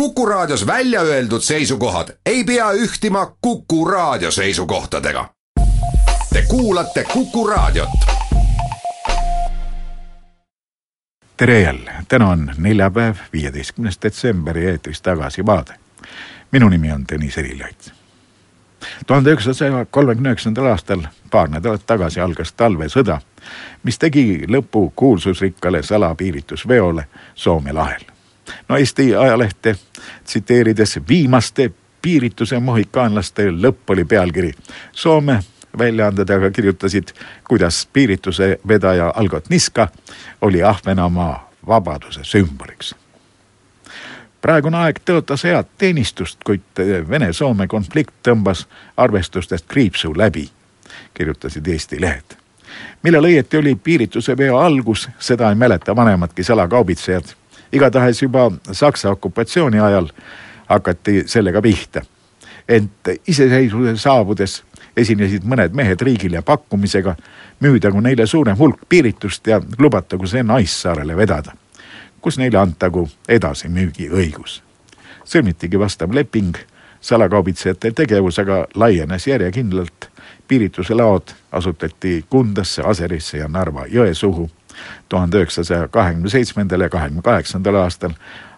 Kuku Raadios välja öeldud seisukohad ei pea ühtima Kuku Raadio seisukohtadega. Te kuulate Kuku Raadiot. tere jälle, täna on neljapäev, viieteistkümnes detsember ja eetris tagasi vaade. minu nimi on Tõnis Erilait. tuhande üheksasaja kolmekümne üheksandal aastal, paar nädalat tagasi algas talvesõda, mis tegi lõpu kuulsusrikkale salapiiritusveole Soome lahel no Eesti ajalehte tsiteerides viimaste piirituse mohikaanlaste lõpp oli pealkiri. Soome väljaanded aga kirjutasid, kuidas piirituse vedaja Algot Niska oli Ahvenamaa vabaduse sümboliks. praegune aeg tõotas head teenistust, kuid Vene-Soome konflikt tõmbas arvestustest kriipsu läbi, kirjutasid Eesti lehed millal õieti oli piirituse veo algus, seda ei mäleta vanemadki salakaubitsejad igatahes juba Saksa okupatsiooni ajal hakati sellega pihta. ent iseseisvuse saabudes esinesid mõned mehed riigile pakkumisega müüdagu neile suurem hulk piiritust ja lubatagu see Naissaarele vedada, kus neile antagu edasimüügiõigus. sõlmitigi vastav leping, salakaubitsejate tegevus aga laienes järjekindlalt, piirituse laod asutati Kundasse, Aserisse ja Narva-Jõesuhu tuhande üheksasaja kahekümne seitsmendal ja kahekümne kaheksandal aastal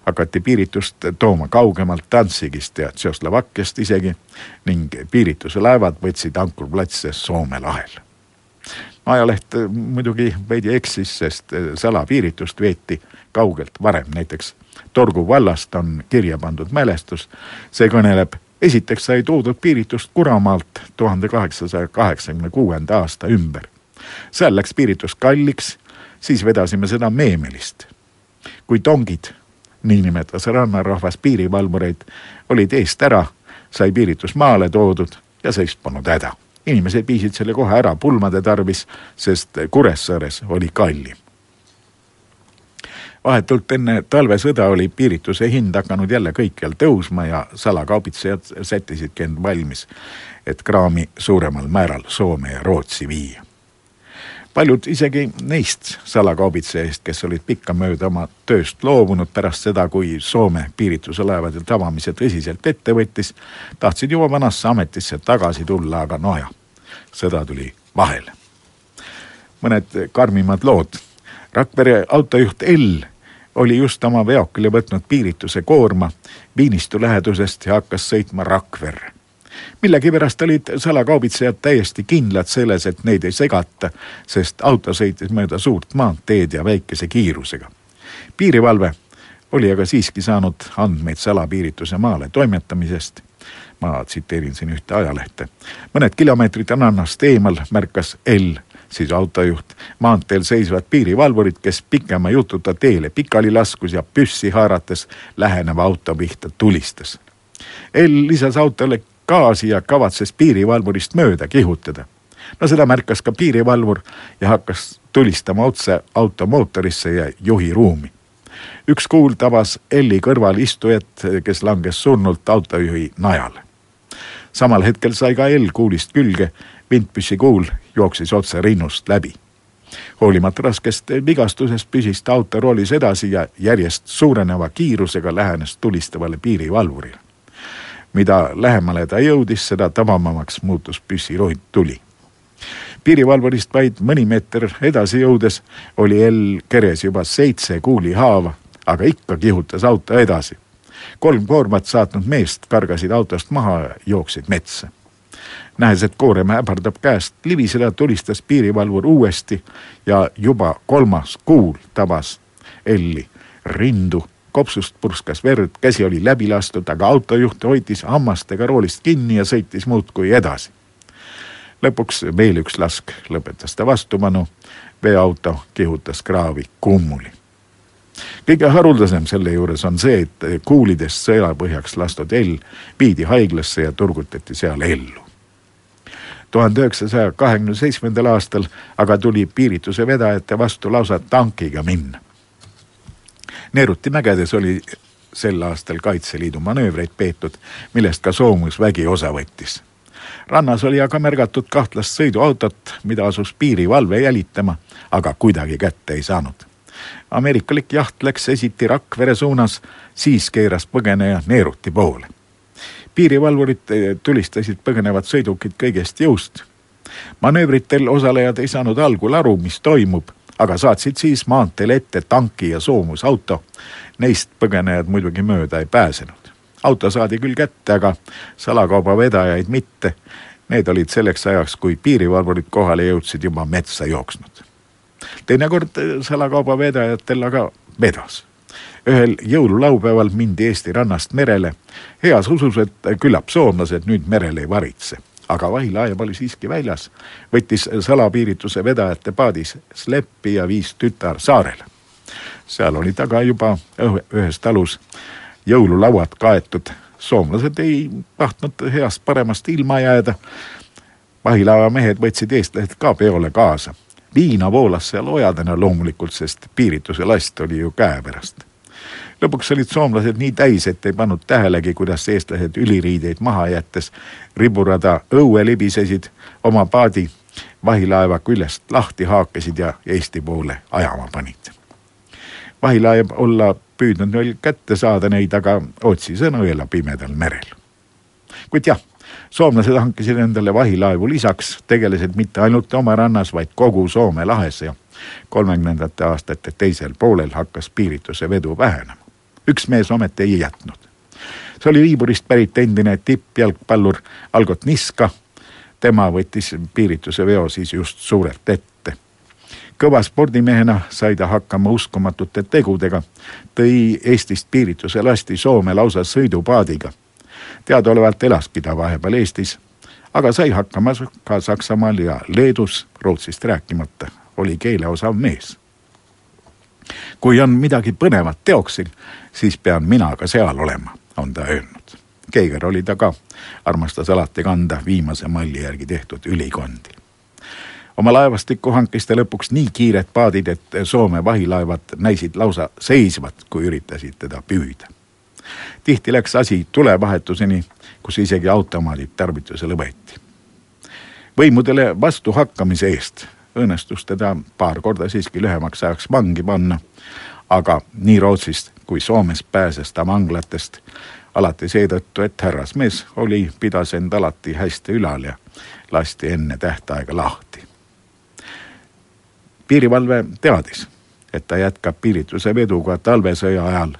hakati piiritust tooma kaugemalt Danzigist ja Tšehhoslovakkiast isegi ning piirituse laevad võtsid ankruplatse Soome lahel. ajaleht muidugi veidi eksis, sest salapiiritust veeti kaugelt varem, näiteks Torgu vallast on kirja pandud mälestus, see kõneleb esiteks sai toodud piiritust Kuramaalt tuhande kaheksasaja kaheksakümne kuuenda aasta ümber. seal läks piiritus kalliks siis vedasime seda Meemelist. kui tongid, nii nimetas rannarahvas piirivalvureid, olid eest ära, sai piiritus maale toodud ja seist polnud häda. inimesed viisid selle kohe ära pulmade tarvis, sest Kuressaares oli kallim vahetult enne talvesõda oli piirituse hind hakanud jälle kõikjal tõusma ja salakaubitsejad sättisidki end valmis, et kraami suuremal määral Soome ja Rootsi viia paljud isegi neist salakaubitsejast, kes olid pikkamööda oma tööst loobunud pärast seda, kui Soome piirituse laevade tabamise tõsiselt ette võttis, tahtsid juba vanasse ametisse tagasi tulla, aga no ja, sõda tuli vahele. mõned karmimad lood. Rakvere autojuht L oli just oma veokile võtnud piirituse koorma Viinistu lähedusest ja hakkas sõitma Rakverre millegipärast olid salakaubitsejad täiesti kindlad selles, et neid ei segata, sest auto sõitis mööda suurt maanteed ja väikese kiirusega. piirivalve oli aga siiski saanud andmeid salapiirituse maale toimetamisest. ma tsiteerin siin ühte ajalehte. mõned kilomeetrid rannast eemal märkas L siis autojuht, maanteel seisvad piirivalvurid, kes pikema jututa teele pikali laskus ja püssi haarates läheneva auto pihta tulistas. L lisas autole gaasi ja kavatses piirivalvurist mööda kihutada. no seda märkas ka piirivalvur ja hakkas tulistama otse auto mootorisse ja juhi ruumi. üks kuul tabas Elli kõrval istujat, kes langes surnult autojuhi najale. samal hetkel sai ka Ell kuulist külge, vintpüssi kuul jooksis otse rinnust läbi hoolimata raskest vigastusest püsis ta autoroolis edasi ja järjest suureneva kiirusega lähenes tulistavale piirivalvurile mida lähemale ta jõudis, seda tabavamaks muutus püssiroid tuli. piirivalvurist vaid mõni meeter edasi jõudes oli L keres juba seitse kuulihaava, aga ikka kihutas auto edasi. kolm koormat saatnud meest kargasid autost maha jooksid metsa. nähes, et koorem ähvardab käest libiseda, tulistas piirivalvur uuesti ja juba kolmas kuul tabas Elli rindu kopsust purskas verd, käsi oli läbi lastud, aga autojuht hoidis hammastega roolist kinni ja sõitis muudkui edasi. lõpuks veel üks lask lõpetas ta vastupanu. veoauto kihutas kraavi kummuli. kõige haruldasem selle juures on see, et kuulidest sõelapõhjaks lastud L viidi haiglasse ja turgutati seal ellu tuhande üheksasaja kahekümne seitsmendal aastal aga tuli piirituse vedajate vastu lausa tankiga minna Neeruti mägedes oli sel aastal Kaitseliidu manöövreid peetud, millest ka soomusvägi osa võttis. rannas oli aga märgatud kahtlast sõiduautot, mida asus piirivalve jälitama, aga kuidagi kätte ei saanud. ameerikalik jaht läks esiti Rakvere suunas, siis keeras põgeneja Neeruti poole. piirivalvurid tulistasid põgenevad sõidukid kõigest jõust. manöövritel osalejad ei saanud algul aru, mis toimub, aga saatsid siis maanteel ette tanki ja soomusauto. Neist põgenejad muidugi mööda ei pääsenud. auto saadi küll kätte, aga salakaubavedajaid mitte. Need olid selleks ajaks, kui piirivalvurid kohale jõudsid, juba metsa jooksnud teinekord eh, salakaubavedajatel aga vedas. ühel jõululaupäeval mindi Eesti rannast merele heas usus, et küllap soomlased nüüd merel ei varitse aga vahilaev oli siiski väljas, võttis salapiirituse vedajate paadis sleppi ja viis tütar saarele. seal oli taga juba ühes talus jõululauad kaetud, soomlased ei tahtnud heast paremast ilma jääda. vahilaeva mehed võtsid eestlased ka peole kaasa viina voolas seal ojadena loomulikult, sest piirituse last oli ju käepärast. Lõpuks olid soomlased nii täis, et ei pannud tähelegi, kuidas eestlased üliriideid maha jättes riburada õue libisesid, oma paadi vahilaeva küljest lahti haakesid ja Eesti poole ajama panid. vahilaev olla püüdnud veel kätte saada neid, aga otsise nõela pimedal merel. kuid jah soomlased hankisid endale vahilaevu lisaks, tegelesid mitte ainult oma rannas, vaid kogu Soome lahes ja kolmekümnendate aastate teisel poolel hakkas piirituse vedu vähenema. üks mees ometi ei jätnud. see oli Viiburist pärit endine tippjalgpallur Algot Niska. tema võttis piirituse veo siis just suurelt ette kõva spordimehena sai ta hakkama uskumatute tegudega, tõi Eestist piirituse lasti Soome lausa sõidupaadiga teadaolevalt elaski ta vahepeal Eestis, aga sai hakkama ka Saksamaal ja Leedus, Rootsist rääkimata, oli keeleosav mees. kui on midagi põnevat teoksil, siis pean mina ka seal olema, on ta öelnud. Keiger oli ta ka, armastas alati kanda viimase malli järgi tehtud ülikondi oma laevastikku hankis ta lõpuks nii kiired paadid, et Soome vahilaevad näisid lausa seisvat, kui üritasid teda püüda tihti läks asi tulevahetuseni, kus isegi automaadid tarvitusele võeti. võimudele vastuhakkamise eest õnnestus teda paar korda siiski lühemaks ajaks vangi panna, aga nii Rootsist kui Soomes pääses ta vanglatest alati seetõttu, et härrasmees oli, pidas end alati hästi ülal ja lasti enne tähtaega lahti. piirivalve teadis, et ta jätkab piirituse vedu ka talvesõja ajal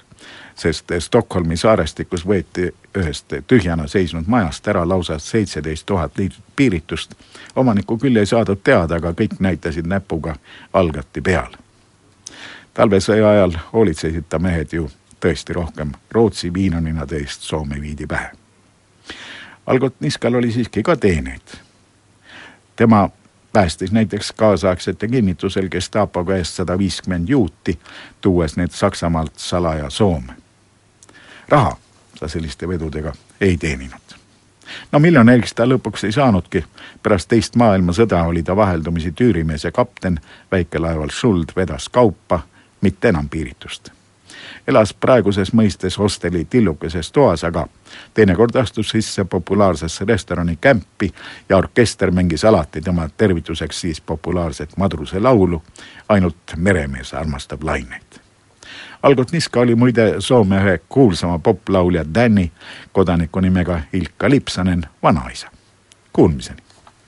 sest Stockholmi saarestikus võeti ühest tühjana seisnud majast ära lausa seitseteist tuhat liitrit piiritust. omanikku küll ei saadud teada, aga kõik näitasid näpuga algati peale. talvesõja ajal hoolitsesid ta mehed ju tõesti rohkem Rootsi viinaninade eest Soome viidi pähe. Algot Niskal oli siiski ka teeneid. tema päästis näiteks kaasaegsete kinnitusel Gestapo käest sada viiskümmend juuti, tuues need Saksamaalt salaja Soome raha ta selliste vedudega ei teeninud. no miljonäriks ta lõpuks ei saanudki. pärast teist maailmasõda oli ta vaheldumisi tüürimees ja kapten, väikelaeval Schuld vedas kaupa, mitte enam piiritust. elas praeguses mõistes hosteli tillukeses toas, aga teinekord astus sisse populaarsesse restorani kämpi ja orkester mängis alati tema tervituseks siis populaarset madruse laulu. ainult meremees armastab laineid Algot Niska oli muide Soome ühe kuulsama poplaulja Danny kodaniku nimega Ilkka Lipsanen vanaisa. Kuulmiseni.